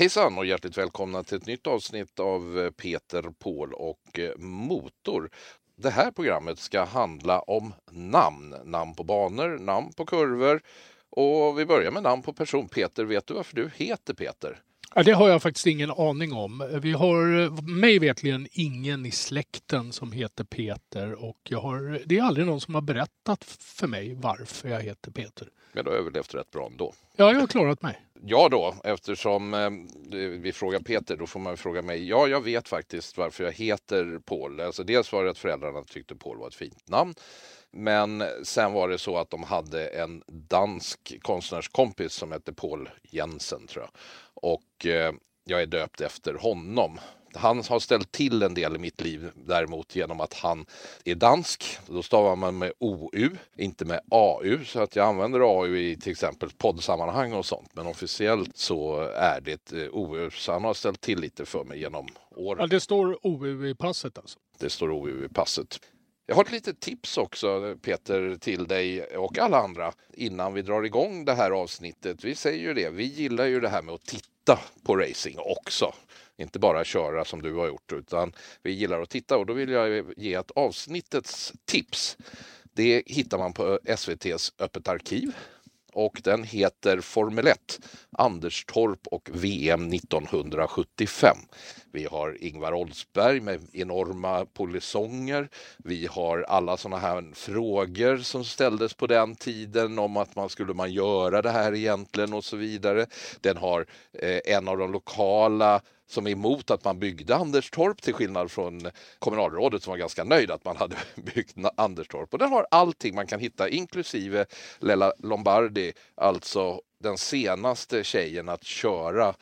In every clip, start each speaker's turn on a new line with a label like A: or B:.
A: Hejsan och hjärtligt välkomna till ett nytt avsnitt av eh, Peter, Paul och eh, Motor. Det här programmet ska handla om namn. Namn på banor, namn på kurvor och vi börjar med namn på person. Peter, vet du varför du heter Peter?
B: Ja, det har jag faktiskt ingen aning om. Vi har mig vetligen ingen i släkten som heter Peter och jag har, det är aldrig någon som har berättat för mig varför jag heter Peter.
A: Men du har överlevt rätt bra ändå.
B: Ja, jag har klarat mig.
A: Ja då, eftersom eh, vi frågar Peter, då får man fråga mig. Ja, jag vet faktiskt varför jag heter Paul. Alltså dels var det att föräldrarna tyckte Paul var ett fint namn. Men sen var det så att de hade en dansk konstnärskompis som hette Paul Jensen tror jag. Och eh, jag är döpt efter honom. Han har ställt till en del i mitt liv däremot genom att han är dansk. Då stavar man med OU, inte med AU. Så att jag använder AU i till exempel poddsammanhang och sånt. Men officiellt så är det eh, OU. Så han har ställt till lite för mig genom åren.
B: Ja, det står OU i passet alltså?
A: Det står OU i passet. Jag har ett litet tips också Peter till dig och alla andra innan vi drar igång det här avsnittet. Vi säger ju det, vi gillar ju det här med att titta på racing också. Inte bara köra som du har gjort utan vi gillar att titta och då vill jag ge ett avsnittets tips. Det hittar man på SVTs Öppet arkiv och den heter Formel 1 Anderstorp och VM 1975. Vi har Ingvar Oldsberg med enorma polisonger. Vi har alla sådana här frågor som ställdes på den tiden om att man skulle man göra det här egentligen och så vidare. Den har eh, en av de lokala som är emot att man byggde Anderstorp till skillnad från kommunalrådet som var ganska nöjd att man hade byggt Anderstorp. Och den har allting man kan hitta inklusive Lella Lombardi, alltså den senaste tjejen att köra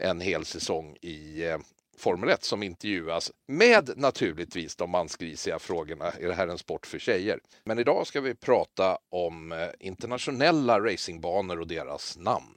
A: en hel säsong i eh, Formel 1 som intervjuas med naturligtvis de mansgrisiga frågorna. Är det här en sport för tjejer? Men idag ska vi prata om eh, internationella racingbanor och deras namn.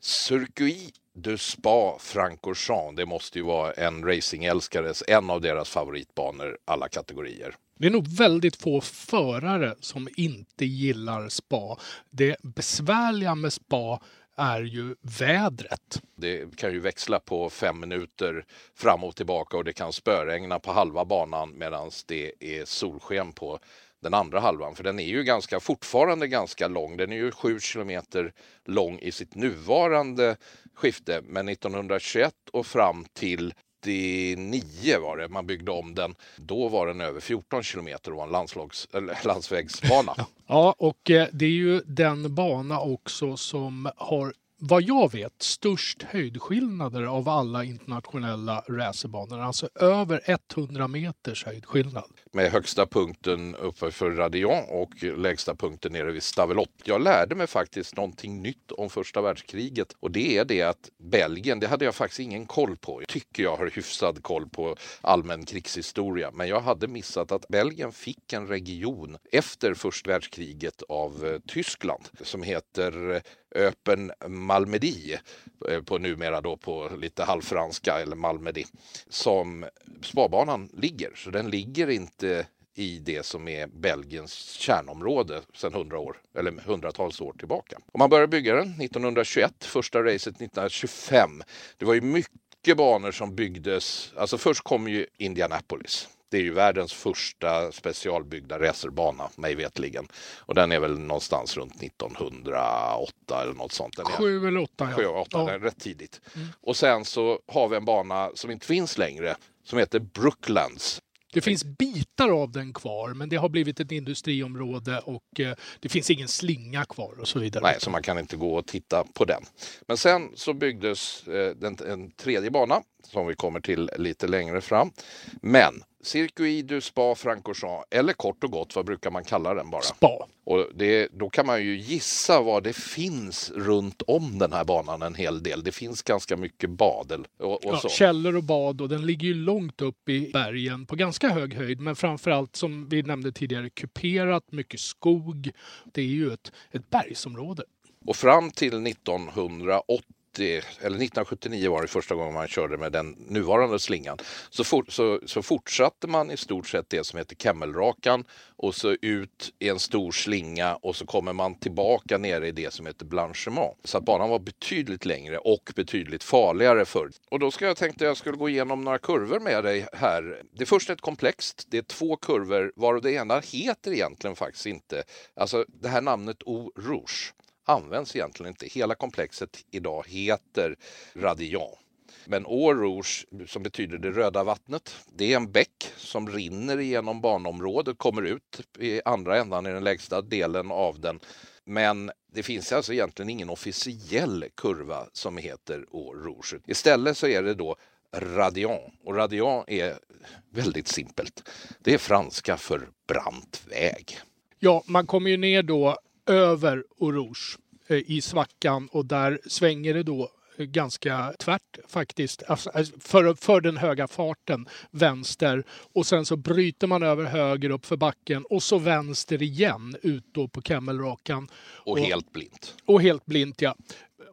A: Circuit du Spa Francorchamps, det måste ju vara en racingälskares, en av deras favoritbanor alla kategorier.
B: Det är nog väldigt få förare som inte gillar spa. Det besvärliga med spa är ju vädret.
A: Det kan ju växla på fem minuter fram och tillbaka och det kan spöregna på halva banan medan det är solsken på den andra halvan. För den är ju ganska, fortfarande ganska lång. Den är ju sju kilometer lång i sitt nuvarande skifte. Men 1921 och fram till 89 var det man byggde om den. Då var den över 14 kilometer och var en landslags, eller, landsvägsbana.
B: Ja, och eh, det är ju den bana också som har vad jag vet störst höjdskillnader av alla internationella racerbanor. Alltså över 100 meters höjdskillnad.
A: Med högsta punkten uppe för Radion och lägsta punkten nere vid Stavelot. Jag lärde mig faktiskt någonting nytt om första världskriget och det är det att Belgien, det hade jag faktiskt ingen koll på. Jag tycker jag har hyfsad koll på allmän krigshistoria, men jag hade missat att Belgien fick en region efter första världskriget av eh, Tyskland som heter eh, Öpen Malmedi eh, på numera då på lite halvfranska eller Malmedi som sparbanan ligger. Så den ligger inte i det som är Belgiens kärnområde sedan hundra år eller hundratals år tillbaka. Och man började bygga den 1921, första racet 1925. Det var ju mycket banor som byggdes. Alltså först kom ju Indianapolis det är ju världens första specialbyggda racerbana, mig vetligen. Och den är väl någonstans runt 1908 eller något sånt. Den är,
B: Sju eller åtta.
A: Sju, åtta, ja. den är rätt tidigt. Mm. Och sen så har vi en bana som inte finns längre, som heter Brooklands.
B: Det finns bitar av den kvar, men det har blivit ett industriområde och eh, det finns ingen slinga kvar och så vidare.
A: Nej, så man kan inte gå och titta på den. Men sen så byggdes eh, den, en tredje bana som vi kommer till lite längre fram. Men Circuit du Spa Francorchamps, eller kort och gott, vad brukar man kalla den bara?
B: Spa.
A: Och det, då kan man ju gissa vad det finns runt om den här banan en hel del. Det finns ganska mycket bad och, och
B: ja, Källor och bad och den ligger ju långt upp i bergen på ganska hög höjd. Men framförallt som vi nämnde tidigare kuperat, mycket skog. Det är ju ett, ett bergsområde.
A: Och fram till 1980 eller 1979 var det första gången man körde med den nuvarande slingan, så, for, så, så fortsatte man i stort sett det som heter kemmelrakan och så ut i en stor slinga och så kommer man tillbaka nere i det som heter blanchement. Så att banan var betydligt längre och betydligt farligare förr. Och då ska jag tänkte jag skulle gå igenom några kurvor med dig här. Det är först ett komplext. Det är två kurvor varav det ena heter egentligen faktiskt inte, alltså det här namnet O Rouge används egentligen inte. Hela komplexet idag heter Radian. Men Eau Rouge, som betyder det röda vattnet, det är en bäck som rinner igenom banområdet, kommer ut i andra ändan i den lägsta delen av den. Men det finns alltså egentligen ingen officiell kurva som heter Eau Rouge. Istället så är det då Radian och Radian är väldigt simpelt. Det är franska för brant väg.
B: Ja, man kommer ju ner då över Rouge eh, i svackan och där svänger det då ganska tvärt faktiskt, alltså, alltså, för, för den höga farten vänster och sen så bryter man över höger upp för backen och så vänster igen ut då på Kemmelrakan.
A: Och, och helt blint.
B: Och helt blint ja.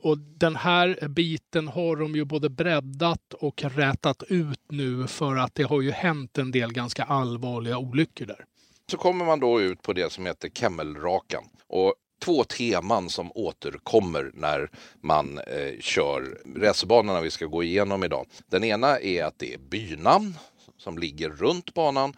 B: Och den här biten har de ju både breddat och rätat ut nu för att det har ju hänt en del ganska allvarliga olyckor där.
A: Så kommer man då ut på det som heter Kemmelrakan. Och två teman som återkommer när man eh, kör racerbanorna vi ska gå igenom idag. Den ena är att det är bynamn som ligger runt banan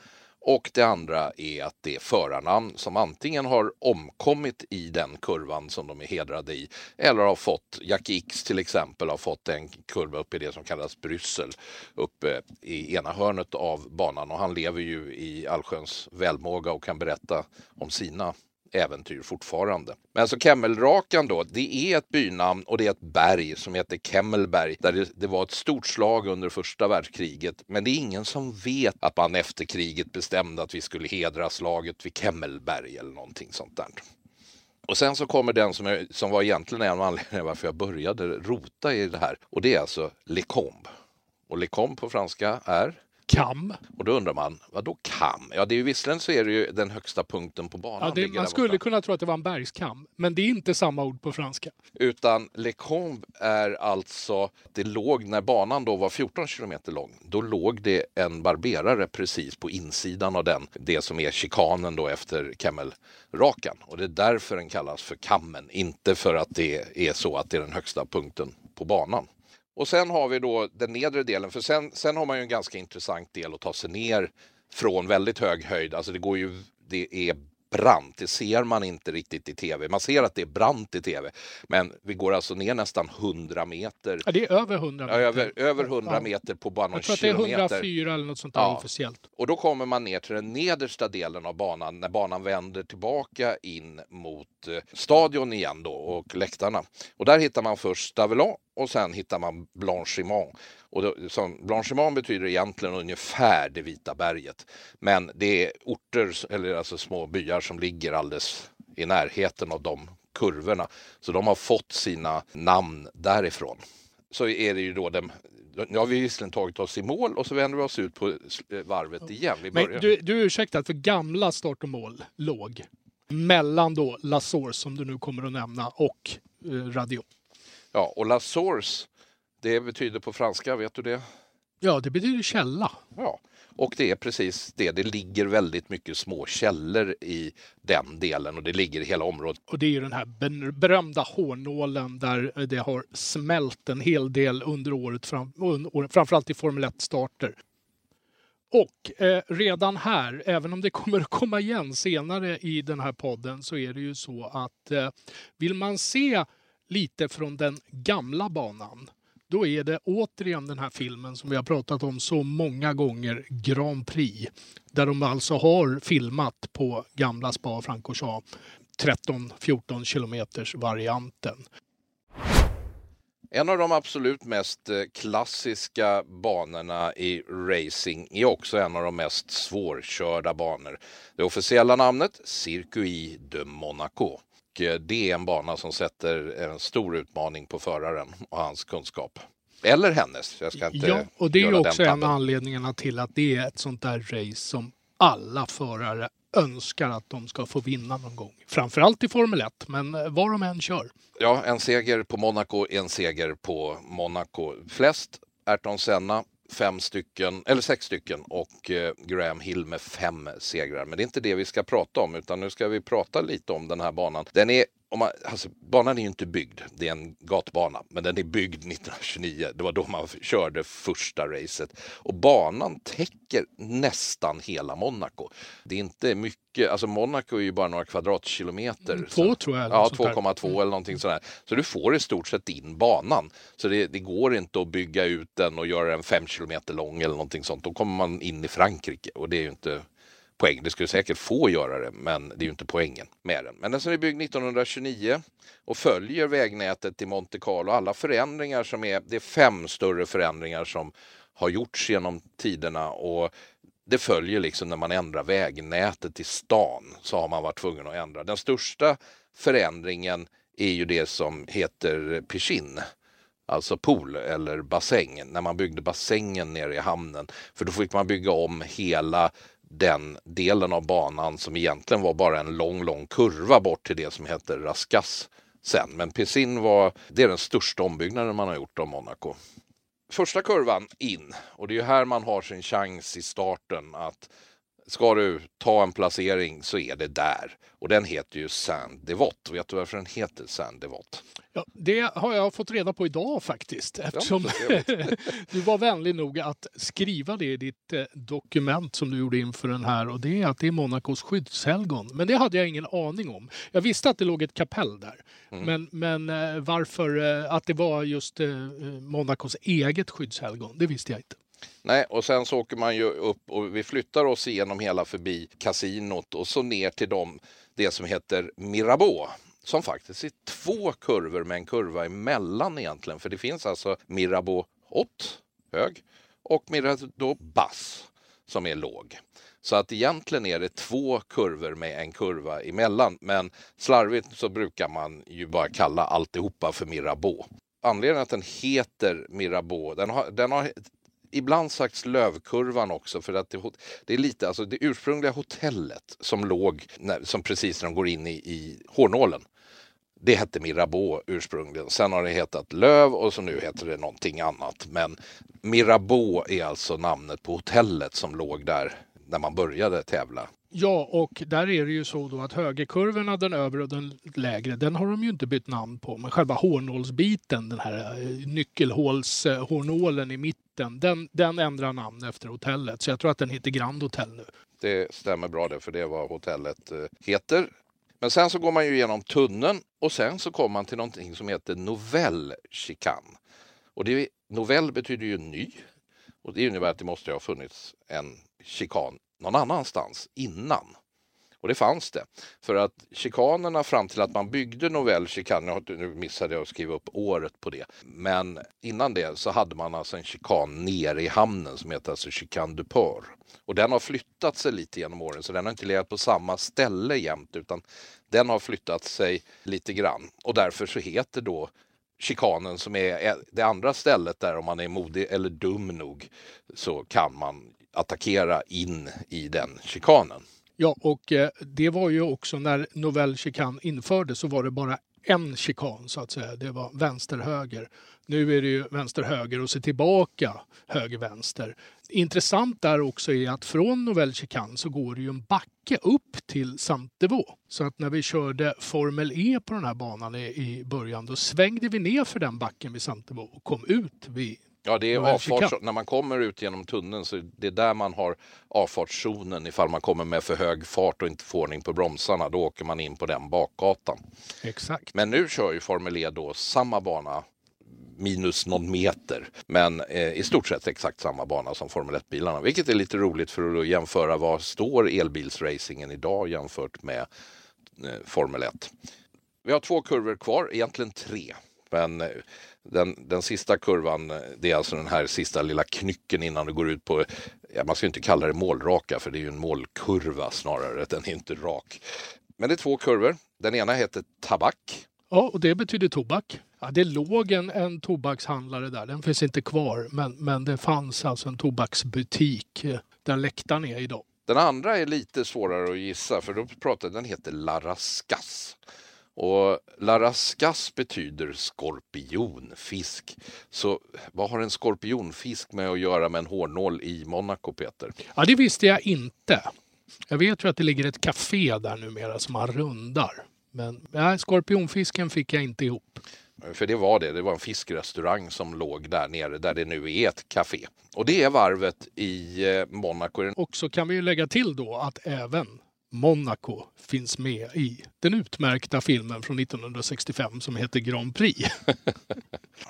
A: och det andra är att det är förarnamn som antingen har omkommit i den kurvan som de är hedrade i eller har fått, Jack X till exempel har fått en kurva uppe i det som kallas Bryssel uppe eh, i ena hörnet av banan. Och han lever ju i allsköns välmåga och kan berätta om sina äventyr fortfarande. Men så Kemmelrakan då, det är ett bynamn och det är ett berg som heter Kemmelberg där det, det, var ett stort slag under första världskriget. Men det är ingen som vet att man efter kriget bestämde att vi skulle hedra slaget vid Kemmelberg eller någonting sånt där. Och sen så kommer den som, är, som var egentligen en av anledningarna varför jag började rota i det här och det är alltså Lecombe. Och Lecombe på franska är
B: kam.
A: Och då undrar man, vad då kam? Ja, det är ju visserligen så är det ju den högsta punkten på banan.
B: Ja, det, man skulle borta. kunna tro att det var en bergskam, men det är inte samma ord på franska.
A: Utan Le Combe är alltså, det låg när banan då var 14 kilometer lång, då låg det en barberare precis på insidan av den, det som är chikanen då efter Kemmelrakan. Och det är därför den kallas för kammen, inte för att det är så att det är den högsta punkten på banan. Och sen har vi då den nedre delen, för sen, sen har man ju en ganska intressant del att ta sig ner från väldigt hög höjd. Alltså det går ju, det är brant. Det ser man inte riktigt i tv. Man ser att det är brant i tv, men vi går alltså ner nästan 100 meter.
B: Ja, det är över 100 meter.
A: Över, över 100 ja. meter på bara någon
B: kilometer. Jag tror att det är 104 eller något sånt där ja. officiellt.
A: Och då kommer man ner till den nedersta delen av banan när banan vänder tillbaka in mot eh, stadion igen då och läktarna. Och där hittar man först Stavelon och sen hittar man Blanchiment. Och då, som Blanchiment betyder egentligen ungefär det vita berget. Men det är orter, eller alltså små byar som ligger alldeles i närheten av de kurvorna. Så de har fått sina namn därifrån. Så är det ju då den, nu har vi visserligen tagit oss i mål och så vänder vi oss ut på varvet igen. Vi
B: Men du, du ursäktar, för gamla start och mål låg mellan då La Source, som du nu kommer att nämna, och eh, Radio.
A: Ja, och La Source det betyder på franska, vet du det?
B: Ja, det betyder källa.
A: Ja, och det är precis det. Det ligger väldigt mycket små källor i den delen och det ligger i hela området.
B: Och det är ju den här berömda hårnålen där det har smält en hel del under året, fram, framförallt i Formel 1-starter. Och eh, redan här, även om det kommer att komma igen senare i den här podden, så är det ju så att eh, vill man se lite från den gamla banan då är det återigen den här filmen som vi har pratat om så många gånger, Grand Prix. Där de alltså har filmat på gamla Spa Francorchamps 13-14 kilometers varianten.
A: En av de absolut mest eh, klassiska banorna i racing är också en av de mest svårkörda banor. Det officiella namnet Circuit de Monaco. Eh, det är en bana som sätter en stor utmaning på föraren och hans kunskap. Eller hennes. Jag ska inte
B: ja, och det är också en av anledningarna till att det är ett sånt där race som alla förare önskar att de ska få vinna någon gång. Framförallt i Formel 1, men eh, var de än kör.
A: Ja, en seger på Monaco, en seger på Monaco. Flest Ayrton Senna, fem stycken, eller sex stycken och eh, Graham Hill med fem segrar. Men det är inte det vi ska prata om utan nu ska vi prata lite om den här banan. Den är om man, alltså, banan är ju inte byggd, det är en gatbana, men den är byggd 1929. Det var då man körde första racet. Och banan täcker nästan hela Monaco. Det är inte mycket, alltså Monaco är ju bara några kvadratkilometer.
B: Två så, tror jag.
A: Ja, 2,2 mm. eller någonting sådär. Så du får i stort sett in banan. Så det, det, går inte att bygga ut den och göra den fem kilometer lång eller någonting sånt. Då kommer man in i Frankrike och det är ju inte poäng. Det skulle säkert få göra det, men det är ju inte poängen med den. Men den som är byggd 1929 och följer vägnätet i Monte Carlo. Alla förändringar som är, det är fem större förändringar som har gjorts genom tiderna och det följer liksom när man ändrar vägnätet i stan så har man varit tvungen att ändra. Den största förändringen är ju det som heter Pichin alltså pool eller bassäng, när man byggde bassängen nere i hamnen. För då fick man bygga om hela den delen av banan som egentligen var bara en lång, lång kurva bort till det som heter Raskas sen. Men Pessin var, det är den största ombyggnaden man har gjort av Monaco. Första kurvan in och det är här man har sin chans i starten att ska du ta en placering så är det där. Och den heter ju Saint Devot. Vet du varför den heter Saint Devot?
B: Ja, det har jag fått reda på idag faktiskt. Eftersom ja, du var vänlig nog att skriva det i ditt eh, dokument som du gjorde inför den här. Och det är att det är Monacos skyddshelgon. Men det hade jag ingen aning om. Jag visste att det låg ett kapell där. Mm. Men, men eh, varför eh, att det var just Monacos eget skyddshelgon, det visste jag inte.
A: Nej, och sen så åker man ju upp och vi flyttar oss igenom hela förbi kasinot och så ner till dem, det som heter Mirabeau som faktiskt är två kurvor med en kurva emellan egentligen. För det finns alltså Mirabeau Hot, hög, och Mirabeau Bass som är låg. Så att egentligen är det två kurvor med en kurva emellan. Men slarvigt så brukar man ju bara kalla alltihopa för Mirabeau. Anledningen att den heter Mirabeau, den har, den har ibland sagts Lövkurvan också för att det, det, är lite, alltså det ursprungliga hotellet som låg när, som precis när de går in i, i Hårnålen. Det hette Mirabeau ursprungligen. Sen har det hetat Löv och så nu heter det någonting annat. Men Mirabeau är alltså namnet på hotellet som låg där när man började tävla.
B: Ja, och där är det ju så då att högerkurvorna, den övre och den lägre, den har de ju inte bytt namn på. Men själva hårnålsbiten, den här eh, nyckelhålshårnålen i mitten, den, den ändrar namn efter hotellet. Så jag tror att den heter Grand Hotel nu.
A: Det stämmer bra det, för det är vad hotellet eh, heter. Men sen så går man ju igenom tunneln och sen så kommer man till någonting som heter novellchikan. Och det, novell betyder ju ny. Och det innebär att det måste ha funnits en chikan någon annanstans innan. Och det fanns det. För att chikanerna fram till att man byggde Novell chikan, nu missade jag att skriva upp året på det, men innan det så hade man alltså en chikan nere i hamnen som heter alltså Chican du Port. Och den har flyttat sig lite genom åren så den har inte legat på samma ställe jämt utan den har flyttat sig lite grann och därför så heter då chikanen som är det andra stället där om man är modig eller dum nog så kan man attackera in i den chikanen.
B: Ja, och eh, det var ju också när Novell chikan infördes så var det bara en chikan så att säga. Det var vänster-höger. Nu är det ju vänster-höger och så tillbaka höger-vänster. Intressant där också är att från Novell chikan så går det ju en backe upp till santevo Så att när vi körde Formel E på den här banan i början då svängde vi ner för den backen vid santevo och kom ut vid
A: Ja, det är avfarts... när man kommer ut genom tunneln så det är där man har avfartszonen ifall man kommer med för hög fart och inte får ordning på bromsarna. Då åker man in på den bakgatan.
B: Exakt.
A: Men nu kör ju Formel E då samma bana minus någon meter. Men eh, i stort sett exakt samma bana som Formel 1-bilarna. Vilket är lite roligt för att jämföra vad står elbilsracingen idag jämfört med eh, Formel 1. Vi har två kurvor kvar, egentligen tre. Men eh, den, den sista kurvan, det är alltså den här sista lilla knycken innan du går ut på, ja, man ska inte kalla det målraka för det är ju en målkurva snarare, den är inte rak. Men det är två kurvor. Den ena heter Tabak.
B: Ja, och det betyder tobak. Ja, det låg en, en tobakshandlare där, den finns inte kvar, men, men det fanns alltså en tobaksbutik där läktaren är idag.
A: Den andra är lite svårare att gissa för då pratar den heter Laraskas. Och Laraskas betyder skorpionfisk. Så vad har en skorpionfisk med att göra med en hårnål i Monaco, Peter?
B: Ja, det visste jag inte. Jag vet ju att det ligger ett café där numera som man rundar. Men nej, skorpionfisken fick jag inte ihop.
A: För det var det, det var en fiskrestaurang som låg där nere där det nu är ett café. Och det är varvet i eh, Monaco.
B: Och så kan vi ju lägga till då att även Monaco finns med i den utmärkta filmen från 1965 som heter Grand Prix.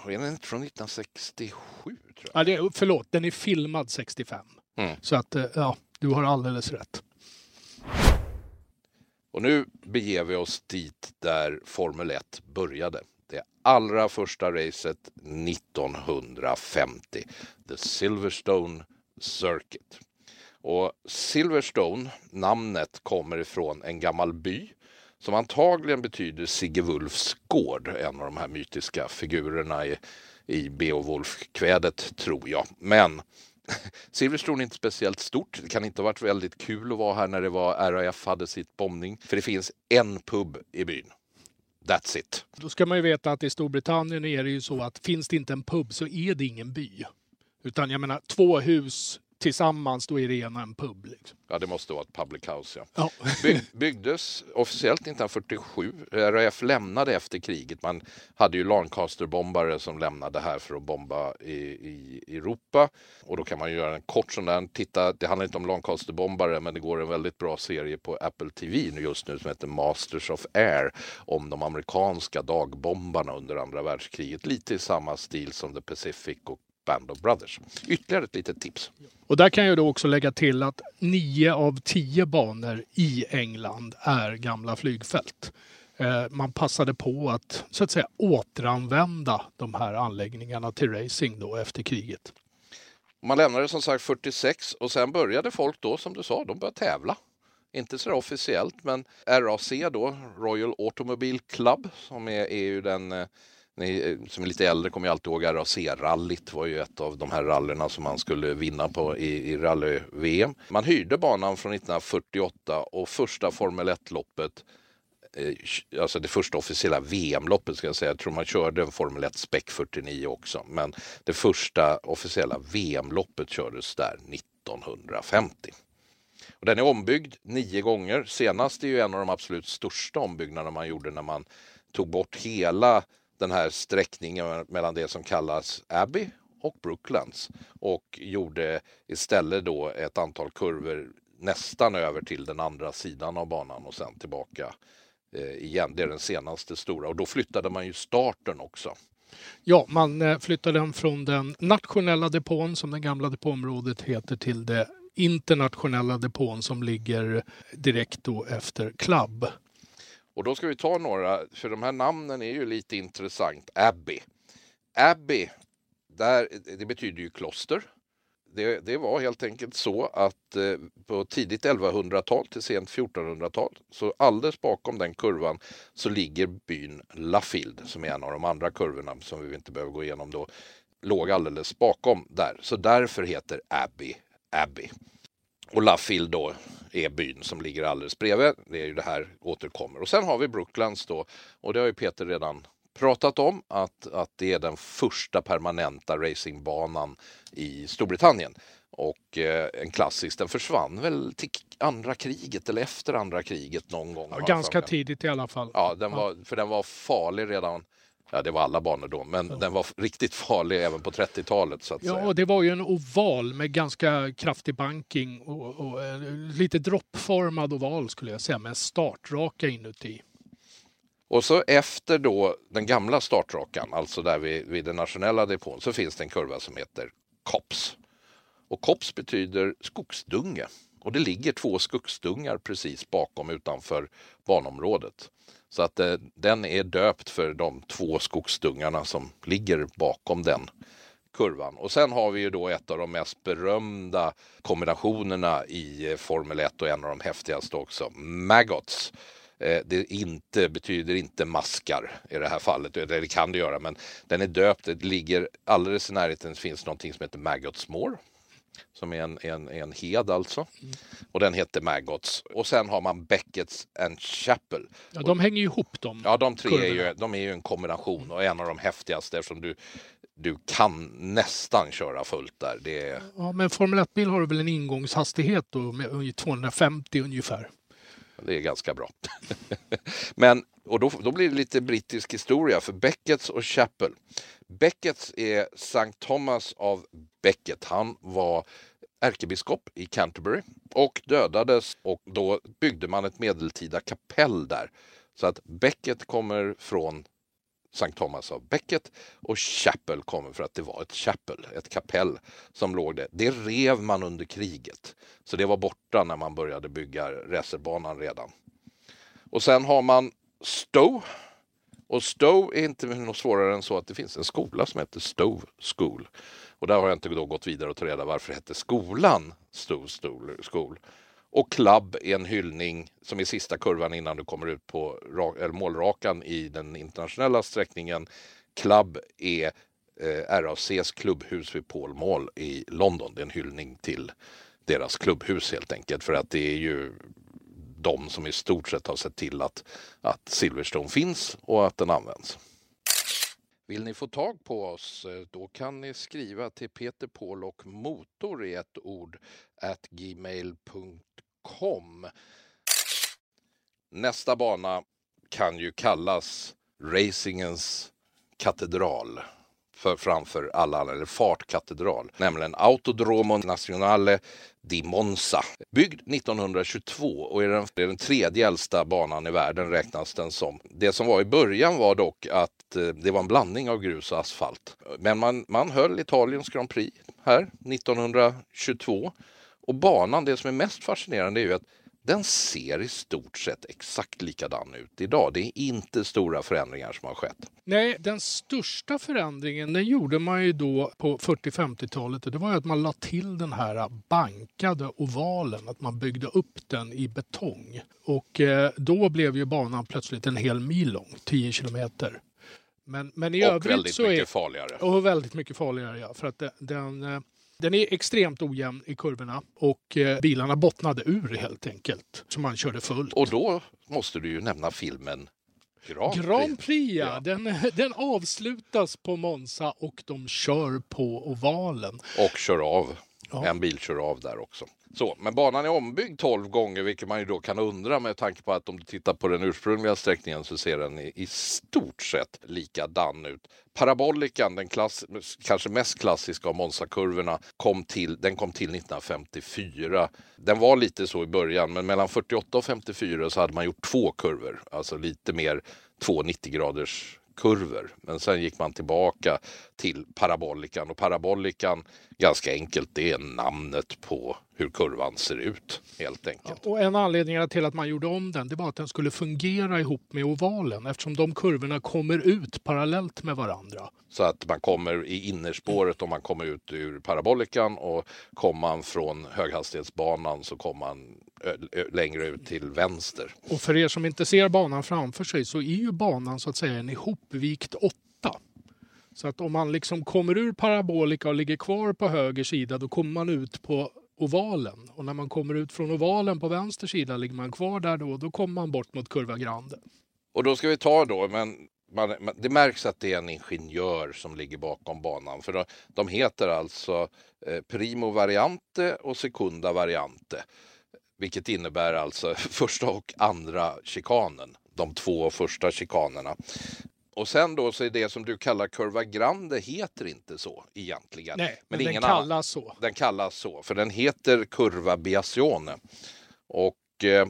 A: är den inte från 1967? Tror jag.
B: Ja, det är, förlåt, den är filmad 65. Mm. Så att, eh, ja, du har alldeles rätt.
A: Och nu beger vi oss dit där Formel 1 började. Det allra första racet 1950. The Silverstone Circuit. Och Silverstone, namnet kommer ifrån en gammal by som antagligen betyder Sigge Wulfs gård, en av de här mytiska figurerna i, i Beowulf-kvädet tror jag. Men Silverstone är inte speciellt stort. Det kan inte ha varit väldigt kul att vara här när det var RAF hade sitt bombning. För det finns en pub i byn. That's it.
B: Då ska man ju veta att i Storbritannien är det ju så att finns det inte en pub så är det ingen by. Utan jag menar två hus tillsammans, då är det ena en pub. Liksom.
A: Ja, det måste vara ett public house. Ja. ja. By byggdes officiellt 1947. RAF lämnade efter kriget. Man hade ju Lancaster-bombare som lämnade här för att bomba i, i, Europa. Och då kan man göra en kort sån där. Titta, det handlar inte om Lancaster-bombare, men det går en väldigt bra serie på Apple TV just nu som heter Masters of Air om de amerikanska dagbombarna under andra världskriget. Lite i samma stil som The Pacific och Band of Brothers. Ytterligare ett litet tips.
B: Och där kan jag då också lägga till att nio av tio banor i England är gamla flygfält. Eh, man passade på att så att säga återanvända de här anläggningarna till racing då efter kriget.
A: Man lämnade som sagt 46 och sen började folk då som du sa, de började tävla. Inte så officiellt men RAC då, Royal Automobile Club som är, är ju den eh, ni eh, som är lite äldre kommer ju alltid ihåg RAC-rallyt var ju ett av de här rallyna som man skulle vinna på i, i rally-VM. Man hyrde banan från 1948 och första Formel 1-loppet eh, Alltså det första officiella VM-loppet ska jag säga. Jag tror man körde en Formel 1 Spec 49 också. Men det första officiella VM-loppet kördes där 1950. Och den är ombyggd nio gånger. Senast är ju en av de absolut största ombyggnaderna man gjorde när man tog bort hela den här sträckningen mellan det som kallas Abbey och Brooklands och gjorde istället då ett antal kurvor nästan över till den andra sidan av banan och sen tillbaka eh, igen. Det är den senaste stora och då flyttade man ju starten också.
B: Ja, man eh, flyttade den från den nationella depån som det gamla depåområdet heter till det internationella depån som ligger direkt då efter Club.
A: Och då ska vi ta några, för de här namnen är ju lite intressant. Abbey. Abbey, där, det betyder ju kloster. Det, det var helt enkelt så att eh, på tidigt 1100-tal till sent 1400-tal, så alldeles bakom den kurvan så ligger byn Laffield som är en av de andra kurvorna som vi inte behöver gå igenom då, låg alldeles bakom där. Så därför heter Abbey Abbey. Och Laffield då är byn som ligger alldeles bredvid. Det är ju det här återkommer. Och sen har vi Brooklands då och det har ju Peter redan pratat om att, att det är den första permanenta racingbanan i Storbritannien. Och eh, en klassisk, den försvann väl till andra kriget eller efter andra kriget någon gång.
B: Ja, ganska tidigt i alla fall.
A: Ja, den var, för den var farlig redan Ja, det var alla banor då, men ja. den var riktigt farlig även på 30-talet. Så att
B: ja,
A: säga.
B: det var ju en oval med ganska kraftig banking och, och eh, lite droppformad oval skulle jag säga med startraka inuti.
A: Och så efter då den gamla startrakan, alltså där vid, vid den nationella depån, så finns det en kurva som heter COPS. Och COPS betyder skogsdunge. Och det ligger två skogsdungar precis bakom utanför banområdet. Så att eh, den är döpt för de två skogsdungarna som ligger bakom den kurvan. Och sen har vi ju då ett av de mest berömda kombinationerna i eh, Formel 1 och en av de häftigaste också, Maggots. Eh, det inte, betyder inte maskar i det här fallet, eller det kan det göra, men den är döpt. Det ligger alldeles i närheten finns någonting som heter Maggots Moor som är en, en, en hed alltså. Mm. Och den heter Maggots. Och sen har man Beckets and Chapel.
B: Ja, de hänger ju ihop de.
A: Ja, de tre är ju, de är ju en kombination och en av de häftigaste eftersom du du kan nästan köra fullt där. Det är...
B: Ja, men Formel 1-bil har du väl en ingångshastighet då med 250 ungefär?
A: Det är ganska bra. men, och då, då blir det lite brittisk historia för Beckets och Chapel. Beckett är Sankt Thomas av Becket. Han var ärkebiskop i Canterbury och dödades och då byggde man ett medeltida kapell där. Så att Becket kommer från Sankt Thomas av Becket och Chapel kommer för att det var ett chapel, ett kapell som låg där. Det rev man under kriget, så det var borta när man började bygga racerbanan redan. Och sen har man Stowe. Och Stowe är inte något svårare än så att det finns en skola som heter Stowe School. Och där har jag inte då gått vidare och tagit reda varför hette skolan Stowe School. Och Club är en hyllning som är sista kurvan innan du kommer ut på målrakan i den internationella sträckningen. Club är eh, RACs klubbhus vid Paul Mall i London. Det är en hyllning till deras klubbhus helt enkelt för att det är ju de som i stort sett har sett till att, att Silverstone finns och att den används. Vill ni få tag på oss, eh, då kan ni skriva till Peter Paul och motor i ett ord at gmail.com. Nästa bana kan ju kallas racingens katedral för framför alla andra, eller fartkatedral, nämligen Autodromo Nazionale di Monza. Byggd 1922 och är den, är den tredje äldsta banan i världen räknas den som. Det som var i början var dock att eh, det var en blandning av grus och asfalt. Men man, man höll Italiens Grand Prix här 1922 och banan, det som är mest fascinerande är ju att den ser i stort sett exakt likadan ut idag. Det är inte stora förändringar som har skett.
B: Nej, den största förändringen den gjorde man ju då på 40-50-talet. Det var ju att man la till den här bankade ovalen, att man byggde upp den i betong. Och eh, då blev ju banan plötsligt en hel mil lång, 10 kilometer.
A: Men, men i och övrigt väldigt så mycket är, farligare.
B: Och väldigt mycket farligare, ja. För att den, den är extremt ojämn i kurvorna och eh, bilarna bottnade ur helt enkelt. Så man körde fullt.
A: Och då måste du ju nämna filmen
B: Grand Prix. Grand Prix ja. Den, den avslutas på Monza och de kör på ovalen.
A: Och kör av. Ja. En bil kör av där också. Så, men banan är ombyggd 12 gånger, vilket man ju då kan undra med tanke på att om du tittar på den ursprungliga sträckningen så ser den i, i stort sett likadan ut. Parabolikan, den klass, kanske mest klassiska av Monza-kurvorna, kom till, den kom till 1954. Den var lite så i början, men mellan 48 och 54 så hade man gjort två kurvor, alltså lite mer två 90 graders kurvor. Men sen gick man tillbaka till parabolikan och parabolikan, ganska enkelt, det är namnet på hur kurvan ser ut helt enkelt.
B: Ja, och en anledning till att man gjorde om den, det var att den skulle fungera ihop med ovalen eftersom de kurvorna kommer ut parallellt med varandra.
A: Så att man kommer i innerspåret om man kommer ut ur parabolikan och kommer man från höghastighetsbanan så kommer man längre ut till vänster.
B: Och för er som inte ser banan framför sig så är ju banan så att säga en ihopvikt åtta. Så att om man liksom kommer ur parabolika och ligger kvar på höger sida då kommer man ut på ovalen. Och när man kommer ut från ovalen på vänster sida ligger man kvar där då, då kommer man bort mot Curva Grande.
A: Och då ska vi ta då, men man, man, det märks att det är en ingenjör som ligger bakom banan. För de, de heter alltså eh, Primo Variante och Secunda Variante. Vilket innebär alltså första och andra chikanen. De två första chikanerna. Och sen då så är det som du kallar Curva Grande heter inte så egentligen.
B: Nej, men, men den kallas annan. så.
A: Den kallas så, för den heter Curva Biazione. Och eh,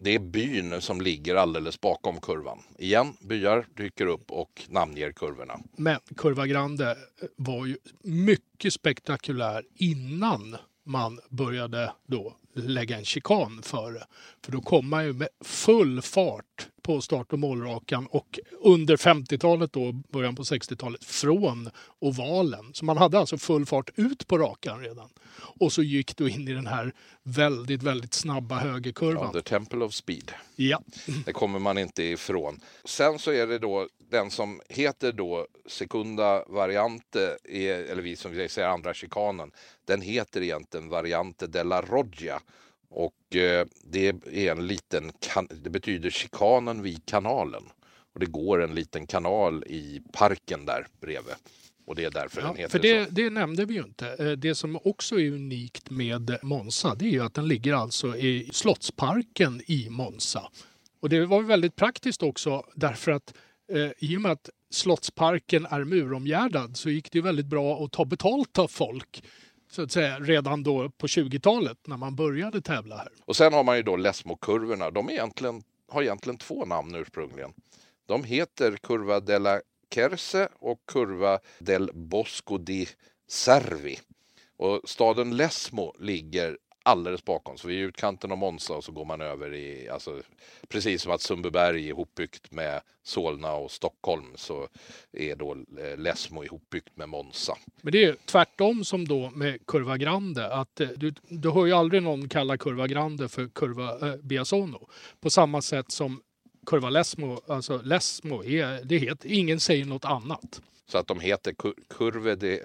A: det är byn som ligger alldeles bakom kurvan. Igen, byar dyker upp och namnger kurvorna.
B: Men Curva Grande var ju mycket spektakulär innan man började då lägga en chikan före. För då kommer man ju med full fart på start och målrakan och under 50-talet då, början på 60-talet, från ovalen. Så man hade alltså full fart ut på rakan redan. Och så gick du in i den här väldigt, väldigt snabba högerkurvan.
A: Ja, the Temple of Speed.
B: Ja.
A: Det kommer man inte ifrån. Sen så är det då den som heter då Secunda Variante, eller vi som säger andra chikanen, den heter egentligen Variante della Roggia. Och eh, det är en liten, det betyder chikanen vid kanalen. Och det går en liten kanal i parken där bredvid. Och det är därför ja, den heter
B: för det, så. Det nämnde vi ju inte. Eh, det som också är unikt med Monza det är ju att den ligger alltså i Slottsparken i Monza. Och det var väldigt praktiskt också därför att eh, i och med att Slottsparken är muromgärdad så gick det väldigt bra att ta betalt av folk så att säga redan då på 20-talet när man började tävla här.
A: Och sen har man ju då Lesmo-kurvorna. De egentligen, har egentligen två namn ursprungligen. De heter Curva della Kerse och Curva del Bosco di Servi. Och staden Lesmo ligger alldeles bakom. Så vi är utkanten av Monza och så går man över i, alltså precis som att Sundbyberg är ihopbyggt med Solna och Stockholm så är då eh, Lesmo ihopbyggt med Monza.
B: Men det är tvärtom som då med Curva Grande att eh, du, du hör ju aldrig någon kalla Curva Grande för Curva eh, Biasono. På samma sätt som Curva Lesmo, alltså Lesmo, är, det heter, ingen säger något annat.
A: Så att de heter Curve de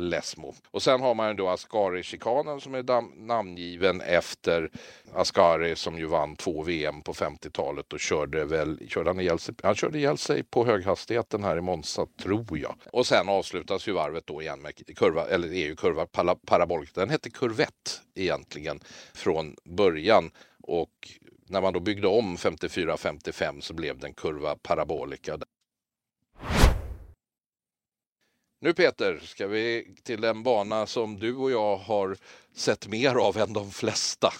A: Lesmo. Och sen har man då Ascari-chikanen som är namngiven efter Ascari som ju vann två VM på 50-talet och körde väl, körde han, ihjäl sig, han körde ihjäl sig på höghastigheten här i Monza tror jag. Och sen avslutas ju varvet då igen med kurva, eller det är ju kurva parabolik. Den hette kurvett egentligen från början och när man då byggde om 54-55 så blev den kurva parabolika. Nu Peter, ska vi till en bana som du och jag har sett mer av än de flesta.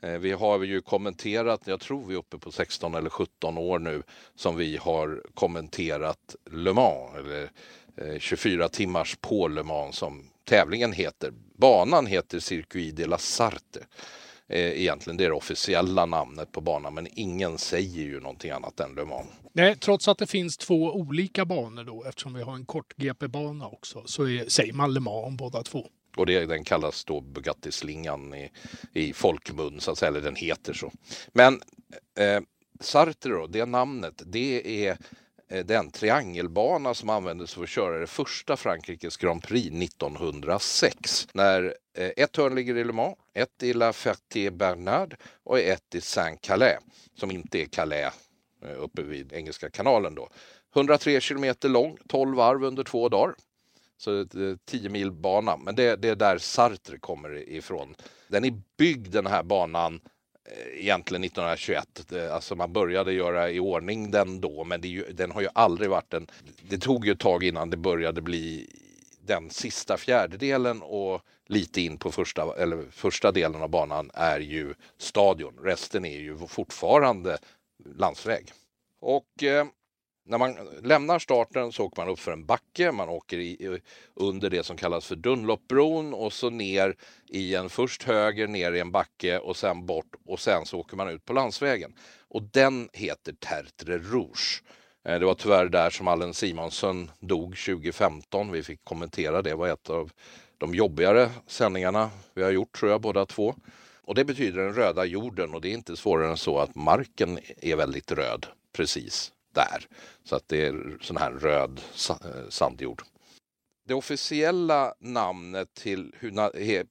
A: Eh, vi har ju kommenterat, jag tror vi är uppe på 16 eller 17 år nu, som vi har kommenterat Le Mans, eller eh, 24 timmars på Le Mans som tävlingen heter. Banan heter Circuit de la Sarte. Eh, egentligen det är det officiella namnet på banan men ingen säger ju någonting annat än Le Mans.
B: Nej, trots att det finns två olika banor då eftersom vi har en kort GP-bana också så är, säger man Le Mans om båda två.
A: Och det, den kallas då Bugatti-slingan i, i folkmun, så att säga, eller den heter så. Men eh, Sartre då, det namnet, det är Eh, den triangelbana som användes för att köra det första Frankrikes Grand Prix 1906. När eh, ett hörn ligger i Le Mans, ett i La Ferté-Bernard och ett i Saint-Calais, som inte är Calais eh, uppe vid Engelska kanalen då. 103 kilometer lång, 12 varv under två dagar. Så 10 mil bana, men det, det är där Sartre kommer ifrån. Den är byggd den här banan Eh, egentligen 1921. Alltså man började göra i ordning den då, men ju, den har ju aldrig varit en... Det tog ju ett tag innan det började bli den sista fjärdedelen och lite in på första, eller första delen av banan är ju stadion. Resten är ju fortfarande landsväg. Och eh, när man lämnar starten så åker man upp för en backe, man åker i, under det som kallas för Dunlopbron och så ner i en först höger ner i en backe och sen bort och sen så åker man ut på landsvägen. Och den heter Tertre Rouge. Eh, det var tyvärr där som Allen Simonsson dog 2015. Vi fick kommentera det. Det var ett av de jobbigare sändningarna vi har gjort tror jag båda två. Och det betyder den röda jorden och det är inte svårare än så att marken är väldigt röd precis där. Så att det är sån här röd eh, sandjord. Det officiella namnet till,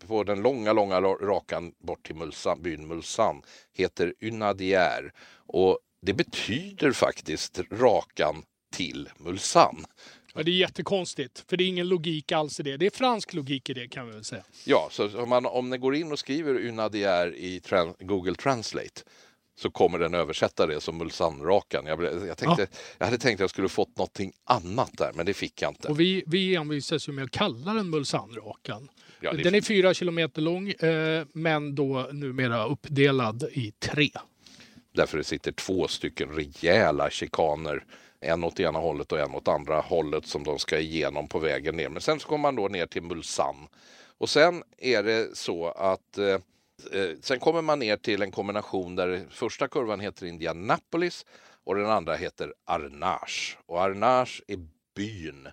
A: på den långa, långa rakan bort till Mulsan, byn Mulsan heter Unadier och det betyder faktiskt rakan till Mulsan.
B: Ja, det är jättekonstigt, för det är ingen logik alls i det. Det är fransk logik i det kan vi väl säga.
A: Ja, så om, man, om ni går in och skriver Unadier i Google Translate så kommer den översätta det som Mulsanrakan. Jag, jag, tänkte, ja. jag hade tänkt att jag skulle fått någonting annat där, men det fick jag inte.
B: Och vi, vi envisas ju med att kalla den Mulsanrakan. Ja, den är fyra kilometer lång, eh, men då numera uppdelad i tre.
A: Därför det sitter två stycken rejäla chikaner en åt ena hållet och en åt andra hållet som de ska igenom på vägen ner. Men sen så kommer man då ner till Mulsan. Och sen är det så att Eh, Eh, sen kommer man ner till en kombination där första kurvan heter Indianapolis och den andra heter Arnage. Och Arnage är byn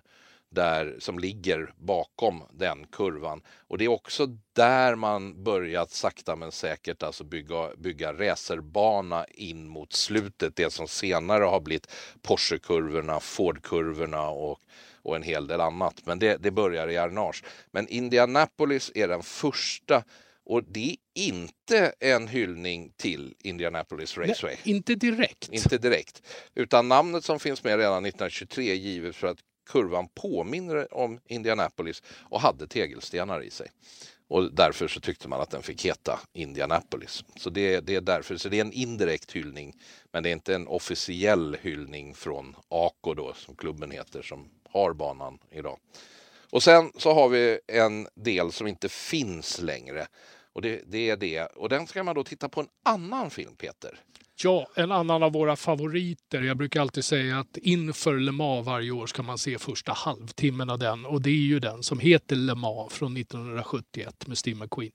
A: där, som ligger bakom den kurvan. Och det är också där man börjat sakta men säkert alltså bygga, bygga racerbana in mot slutet. Det som senare har blivit Porsche-kurvorna, Ford-kurvorna och, och en hel del annat. Men det, det börjar i Arnage. Men Indianapolis är den första och det är inte en hyllning till Indianapolis Raceway.
B: Nej, inte direkt.
A: Inte direkt. Utan namnet som finns med redan 1923 är givet för att kurvan påminner om Indianapolis och hade tegelstenar i sig. Och därför så tyckte man att den fick heta Indianapolis. Så det, det, är därför, så det är en indirekt hyllning. Men det är inte en officiell hyllning från ACO då, som klubben heter, som har banan idag. Och sen så har vi en del som inte finns längre. Och det, det är det. Och den ska man då titta på en annan film, Peter.
B: Ja, en annan av våra favoriter. Jag brukar alltid säga att inför Le Mans varje år ska man se första halvtimmen av den. Och det är ju den som heter Le Mans från 1971 med Steve McQueen.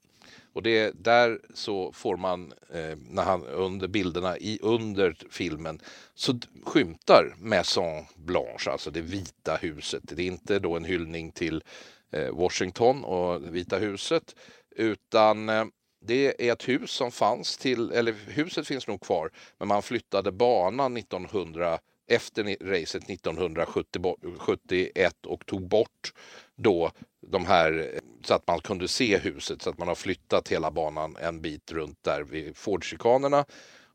A: Och det, där så får man, eh, när han, under bilderna i, under filmen, så skymtar Maison Blanche, alltså det vita huset. Det är inte då en hyllning till eh, Washington och Vita huset, utan eh, det är ett hus som fanns till, eller huset finns nog kvar, men man flyttade banan 1900 efter racet 1971 och tog bort då de här så att man kunde se huset så att man har flyttat hela banan en bit runt där vid Fordchikanerna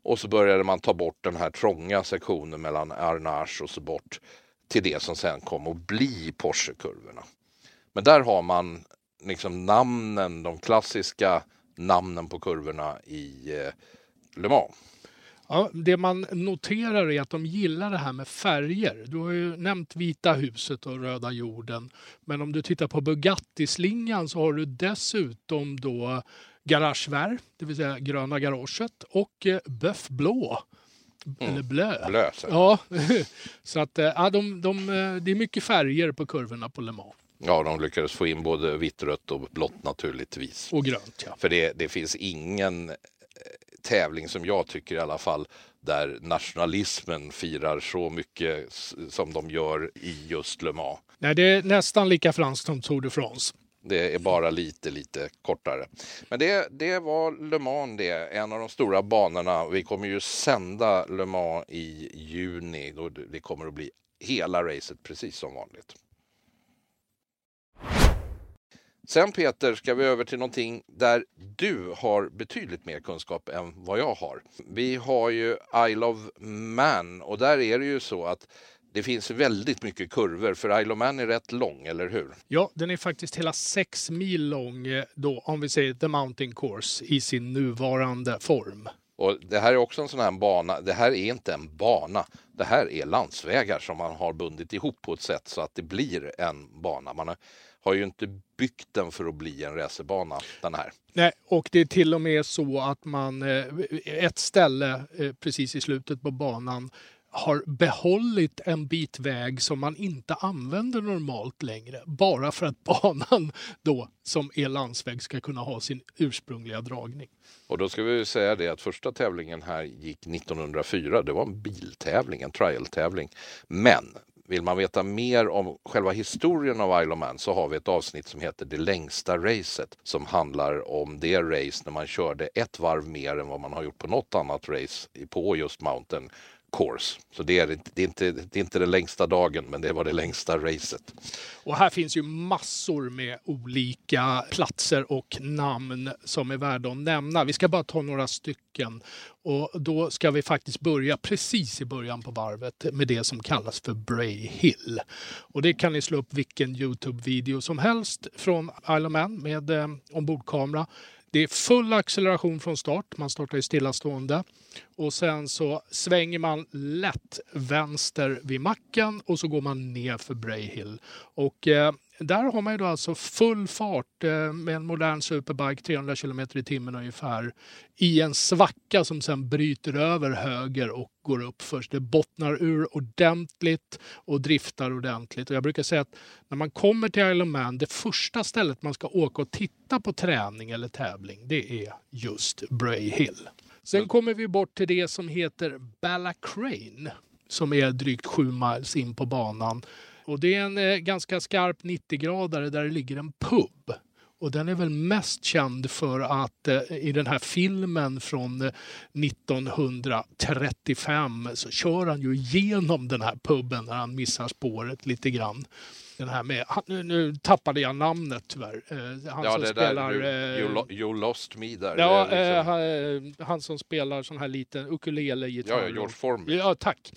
A: och så började man ta bort den här trånga sektionen mellan Arnage och så bort till det som sen kom att bli Porsche-kurvorna. Men där har man liksom namnen, de klassiska namnen på kurvorna i eh, Le Mans.
B: Ja, det man noterar är att de gillar det här med färger. Du har ju nämnt Vita huset och Röda jorden. Men om du tittar på Bugatti-slingan så har du dessutom då Garagevert, det vill säga gröna garaget och eh, Böff blå. Mm. Eller blö.
A: blö så.
B: Ja, så att eh, ja, de, de, det är mycket färger på kurvorna på Le Mans.
A: Ja, de lyckades få in både vitt, rött och blått naturligtvis.
B: Och grönt, ja.
A: För det, det finns ingen eh, tävling som jag tycker i alla fall där nationalismen firar så mycket som de gör i just Le Mans.
B: Nej, det är nästan lika franskt som Tour de France.
A: Det är bara lite, lite kortare. Men det, det var Le Mans det, en av de stora banorna. Vi kommer ju sända Le Mans i juni. Då det kommer att bli hela racet precis som vanligt. Sen Peter ska vi över till någonting där du har betydligt mer kunskap än vad jag har. Vi har ju Isle of Man och där är det ju så att det finns väldigt mycket kurvor för Isle of Man är rätt lång, eller hur?
B: Ja, den är faktiskt hela sex mil lång eh, då, om vi säger The Mountain Course i sin nuvarande form.
A: Och Det här är också en sån här bana. Det här är inte en bana. Det här är landsvägar som man har bundit ihop på ett sätt så att det blir en bana. Man har har ju inte byggt den för att bli en racerbana, den här.
B: Nej, och det är till och med så att man, eh, ett ställe eh, precis i slutet på banan har behållit en bit väg som man inte använder normalt längre. Bara för att banan då som är landsväg ska kunna ha sin ursprungliga dragning.
A: Och då ska vi säga det att första tävlingen här gick 1904. Det var en biltävling, en trial-tävling. Men vill man veta mer om själva historien av Isle of Man så har vi ett avsnitt som heter Det längsta racet som handlar om det race när man körde ett varv mer än vad man har gjort på något annat race på just Mountain course. Så det är, det, är inte, det är inte den längsta dagen, men det var det längsta racet.
B: Och här finns ju massor med olika platser och namn som är värda att nämna. Vi ska bara ta några stycken. Och då ska vi faktiskt börja precis i början på varvet med det som kallas för Bray Hill. Och det kan ni slå upp vilken Youtube-video som helst från Isle of Man med eh, ombordkamera. Det är full acceleration från start. Man startar ju stillastående. Och sen så svänger man lätt vänster vid macken och så går man ner för Brayhill. Och eh, där har man ju då alltså full fart eh, med en modern superbike, 300 km i timmen ungefär, i en svacka som sen bryter över höger och går upp först. Det bottnar ur ordentligt och driftar ordentligt. Och jag brukar säga att när man kommer till Isle of Man, det första stället man ska åka och titta på träning eller tävling, det är just Bray Hill. Sen kommer vi bort till det som heter Ballacrane som är drygt sju miles in på banan. Och det är en eh, ganska skarp 90-gradare där det ligger en pub. Och den är väl mest känd för att eh, i den här filmen från eh, 1935 så kör han ju igenom den här puben när han missar spåret lite grann. Den här med, han, nu, nu tappade jag namnet tyvärr. Eh, han
A: Ja,
B: som spelar...
A: där, you, you,
B: eh,
A: lo- you lost me där.
B: Ja,
A: är liksom,
B: eh, han, han som spelar sån här liten ukulele-gitarr.
A: ja, ja, George Formby.
B: Ja, tack.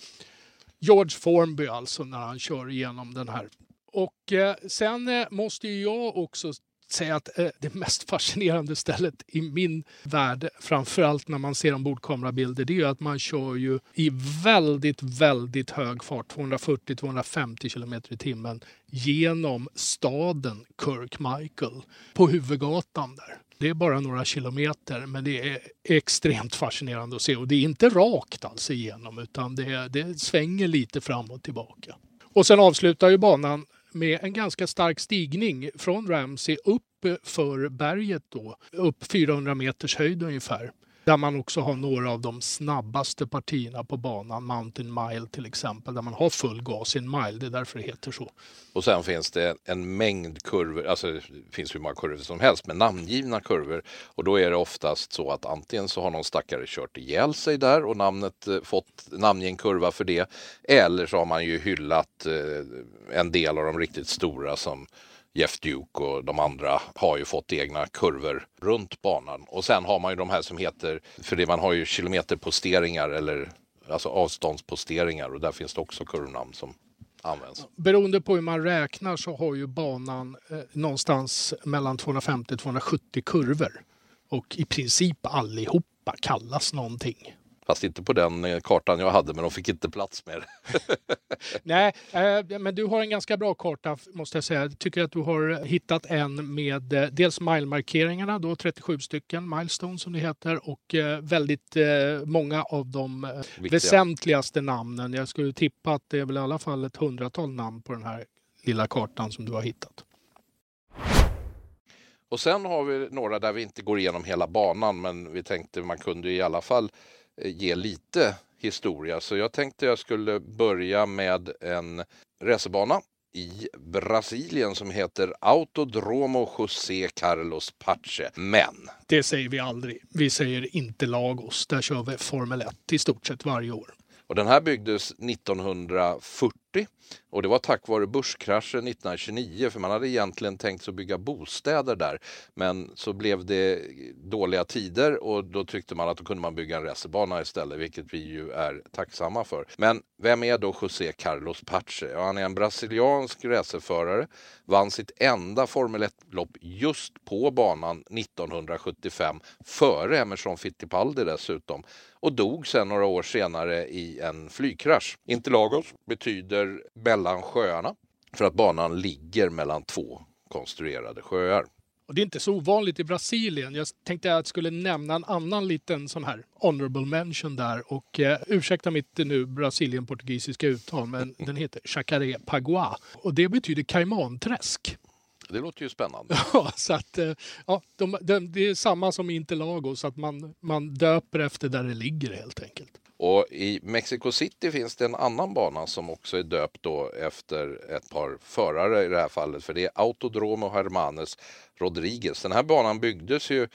B: George Formby alltså när han kör igenom den här. Och eh, sen eh, måste ju jag också säga att eh, det mest fascinerande stället i min värld, framförallt när man ser ombordkamerabilder, det är ju att man kör ju i väldigt, väldigt hög fart, 240-250 km i timmen, genom staden Kirkmichael på huvudgatan där. Det är bara några kilometer, men det är extremt fascinerande att se. Och det är inte rakt alls igenom, utan det, det svänger lite fram och tillbaka. Och sen avslutar ju banan med en ganska stark stigning från Ramsey upp för berget då, upp 400 meters höjd ungefär. Där man också har några av de snabbaste partierna på banan, Mountain Mile till exempel, där man har full gas i en mile, det är därför det heter så.
A: Och sen finns det en mängd kurvor, alltså det finns hur många kurvor som helst, men namngivna kurvor. Och då är det oftast så att antingen så har någon stackare kört ihjäl sig där och namnet eh, fått namngen kurva för det. Eller så har man ju hyllat eh, en del av de riktigt stora som Jeff Duke och de andra har ju fått egna kurvor runt banan. Och sen har man ju de här som heter, för det man har ju kilometerposteringar eller alltså avståndsposteringar och där finns det också kurvnamn som används.
B: Beroende på hur man räknar så har ju banan eh, någonstans mellan 250 270 kurvor. Och i princip allihopa kallas någonting.
A: Fast inte på den eh, kartan jag hade, men de fick inte plats det.
B: Nej, eh, men du har en ganska bra karta måste jag säga. Jag tycker att du har hittat en med eh, dels milemarkeringarna, då 37 stycken, milestone som det heter, och eh, väldigt eh, många av de eh,
A: Viktiga.
B: väsentligaste namnen. Jag skulle tippa att det är väl i alla fall ett hundratal namn på den här lilla kartan som du har hittat.
A: Och sen har vi några där vi inte går igenom hela banan, men vi tänkte man kunde i alla fall ge lite historia. Så jag tänkte jag skulle börja med en racerbana i Brasilien som heter Autodromo José Carlos Pache. Men
B: Det säger vi aldrig. Vi säger inte Lagos. Där kör vi Formel 1 i stort sett varje år.
A: Och den här byggdes 1940 och det var tack vare börskraschen 1929 för man hade egentligen tänkt sig att bygga bostäder där. Men så blev det dåliga tider och då tyckte man att då kunde man bygga en racerbana istället, vilket vi ju är tacksamma för. Men vem är då José Carlos Pache? Ja, han är en brasiliansk racerförare, vann sitt enda Formel 1-lopp just på banan 1975, före Emerson Fittipaldi dessutom och dog sen några år senare i en flygkrasch. Interlagos betyder mellan sjöarna för att banan ligger mellan två konstruerade sjöar.
B: Och det är inte så ovanligt i Brasilien. Jag tänkte att jag skulle nämna en annan liten sån här honorable mention där. Och eh, ursäkta mitt nu Brasilien-portugisiska uttal, men den heter Chacaré Pagua. Och det betyder kaimanträsk.
A: Det låter ju spännande.
B: Ja, så att, eh, ja, de, de, det är samma som Interlagos, att man, man döper efter där det ligger helt enkelt.
A: Och i Mexico City finns det en annan bana som också är döpt då efter ett par förare i det här fallet, för det är Autodromo Hermanes Rodriguez. Den här banan byggdes ju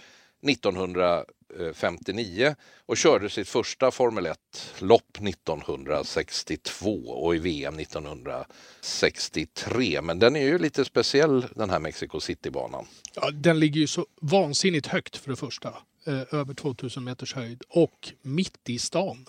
A: 1959 och körde sitt första Formel 1-lopp 1962 och i VM 1963. Men den är ju lite speciell den här Mexico City-banan.
B: Ja, den ligger ju så vansinnigt högt för det första. Eh, över 2000 meters höjd. Och mitt i stan.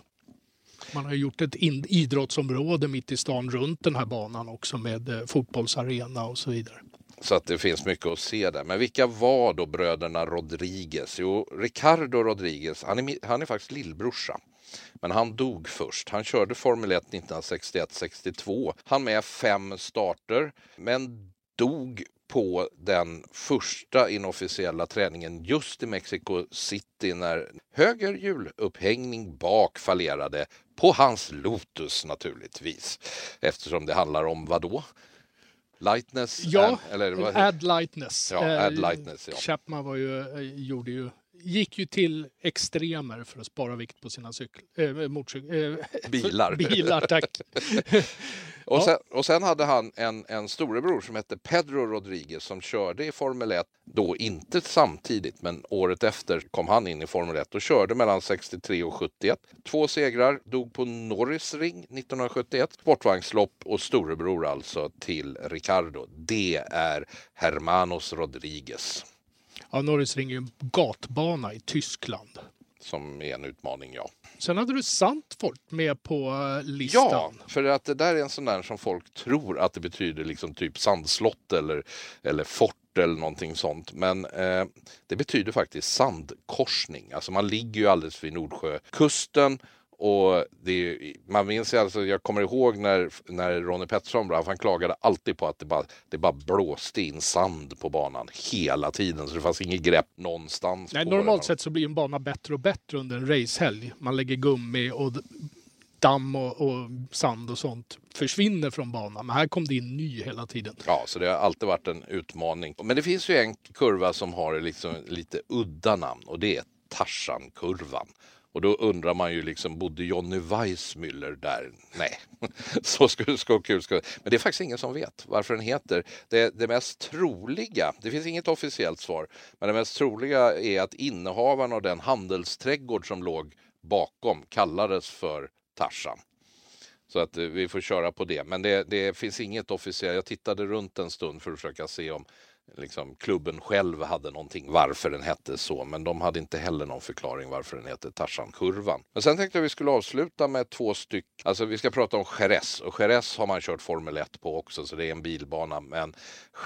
B: Man har gjort ett idrottsområde mitt i stan runt den här banan också med eh, fotbollsarena och så vidare.
A: Så att det finns mycket att se där. Men vilka var då bröderna Rodriguez? Jo, Ricardo Rodriguez, han är, han är faktiskt lillbrorsa. Men han dog först. Han körde Formel 1 1961-62. Han med fem starter. Men dog på den första inofficiella träningen just i Mexico City när höger hjulupphängning bak fallerade på hans Lotus naturligtvis. Eftersom det handlar om vad då? Lightness?
B: Ja,
A: Ad,
B: eller vad Add Lightness.
A: Ja, Add Lightness ja.
B: Chapman var ju, eh, gjorde ju gick ju till extremer för att spara vikt på sina cykel, äh, motorcykel,
A: äh, bilar.
B: bilar, tack.
A: och, sen, och sen hade han en, en storebror som hette Pedro Rodriguez som körde i Formel 1, då inte samtidigt, men året efter kom han in i Formel 1 och körde mellan 63 och 71. Två segrar, dog på Norris Ring 1971, sportvagnslopp och storebror alltså till Ricardo. Det är Hermanos Rodriguez.
B: Ja, Norrisring är ju en gatbana i Tyskland.
A: Som är en utmaning, ja.
B: Sen hade du Sandfort med på eh, listan.
A: Ja, för att det där är en sån där som folk tror att det betyder liksom typ sandslott eller, eller fort eller någonting sånt. Men eh, det betyder faktiskt sandkorsning. Alltså man ligger ju alldeles vid Nordsjökusten och det, man minns alltså, jag kommer ihåg när, när Ronnie Pettersson brann, han klagade alltid på att det bara, det bara blåste in sand på banan hela tiden. Så det fanns inget grepp någonstans.
B: Nej, normalt sett så blir en bana bättre och bättre under en racehelg. Man lägger gummi och damm och, och, sand och sånt försvinner från banan. Men här kom det in ny hela tiden.
A: Ja, så det har alltid varit en utmaning. Men det finns ju en kurva som har liksom lite udda namn och det är Tarzan-kurvan. Och då undrar man ju liksom, bodde Johnny Weissmuller där? Nej, så skulle så kul ska Men det är faktiskt ingen som vet varför den heter. Det, det mest troliga, det finns inget officiellt svar, men det mest troliga är att innehavaren av den handelsträdgård som låg bakom kallades för Tarzan. Så att eh, vi får köra på det. Men det, det finns inget officiellt. Jag tittade runt en stund för att försöka se om liksom, klubben själv hade någonting varför den hette så, men de hade inte heller någon förklaring varför den heter Tarzan-kurvan. Men sen tänkte jag vi skulle avsluta med två stycken, alltså vi ska prata om Jerez och Jerez har man kört Formel 1 på också, så det är en bilbana, men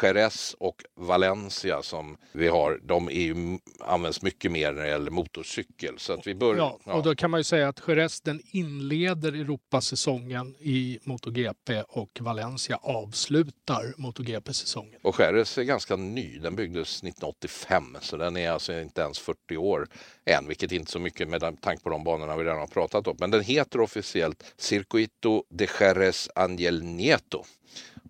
A: Jerez och Valencia som vi har, de är ju, används mycket mer när det gäller motorcykel. Så att vi börjar,
B: ja, ja, och då kan man ju säga att Jerez den inleder Europasäsongen i MotoGP och Valencia avslutar MotoGP-säsongen.
A: Och Jerez är ganska ganska ny. Den byggdes 1985 så den är alltså inte ens 40 år än, vilket inte så mycket med tanke på de banorna vi redan har pratat om. Men den heter officiellt Circuito de Jerez Angel Nieto.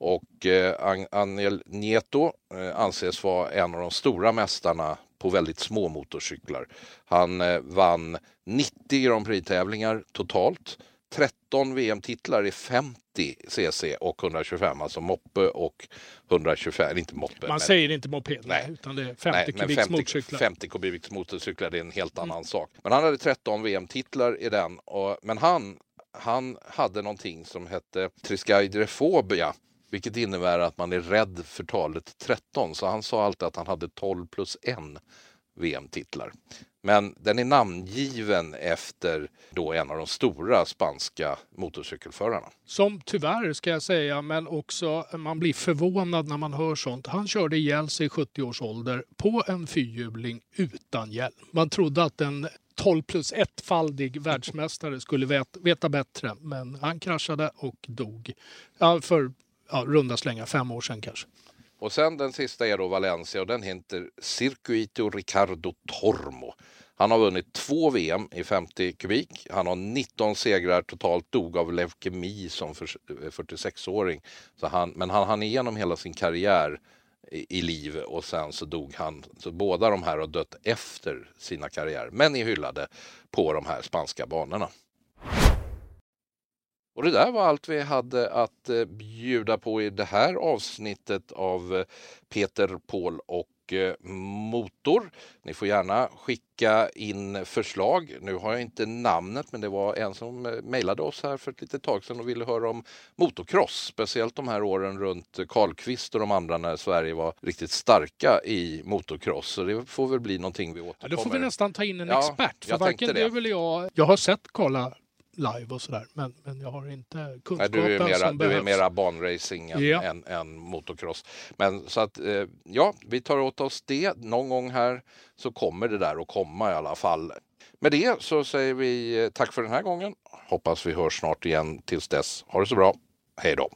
A: Och eh, Angel Nieto eh, anses vara en av de stora mästarna på väldigt små motorcyklar. Han eh, vann 90 Grand Prix-tävlingar totalt. 13 VM-titlar i 50 cc och 125, alltså moppe och 125, inte moppe.
B: Man säger inte moped, nej. utan det är 50 nej, kubiks 50, motorcyklar.
A: 50 kubiks motorcyklar, det är en helt annan mm. sak. Men han hade 13 VM-titlar i den, och, men han, han hade någonting som hette triskaidrefobia vilket innebär att man är rädd för talet 13. Så han sa alltid att han hade 12 plus 1 VM-titlar. Men den är namngiven efter då en av de stora spanska motorcykelförarna.
B: Som tyvärr ska jag säga, men också man blir förvånad när man hör sånt. Han körde ihjäl sig i 70 års ålder på en fyrhjuling utan hjälm. Man trodde att en 12 plus 1-faldig världsmästare skulle veta, veta, bättre, men han kraschade och dog. Ja, för ja, runda slänga fem år sedan kanske.
A: Och sen den sista är då Valencia och den heter Circuito Ricardo Tormo. Han har vunnit två VM i 50 kubik. Han har 19 segrar totalt, dog av leukemi som 46-åring. Eh, så han, men han hann igenom hela sin karriär i, i liv och sen så dog han. Så båda de här har dött efter sina karriärer, men är hyllade på de här spanska banorna. Och det där var allt vi hade att eh, bjuda på i det här avsnittet av eh, Peter, Paul och eh, Motor. Ni får gärna skicka in förslag. Nu har jag inte namnet men det var en som mejlade oss här för ett litet tag sedan och ville höra om motocross. Speciellt de här åren runt Karlqvist och de andra när Sverige var riktigt starka i motocross. Så det får väl bli någonting vi återkommer.
B: Ja, då får vi nästan ta in en ja, expert. För varken du eller jag, jag har sett Karla live och sådär. Men, men jag har inte kunskapen
A: Nej, du är mera,
B: som
A: Du
B: behövs.
A: är mera banracing än, ja. än, än, motocross. Men så att eh, ja, vi tar åt oss det. Någon gång här så kommer det där att komma i alla fall. Med det så säger vi eh, tack för den här gången. Hoppas vi hörs snart igen. Tills dess, ha det så bra. Hej då!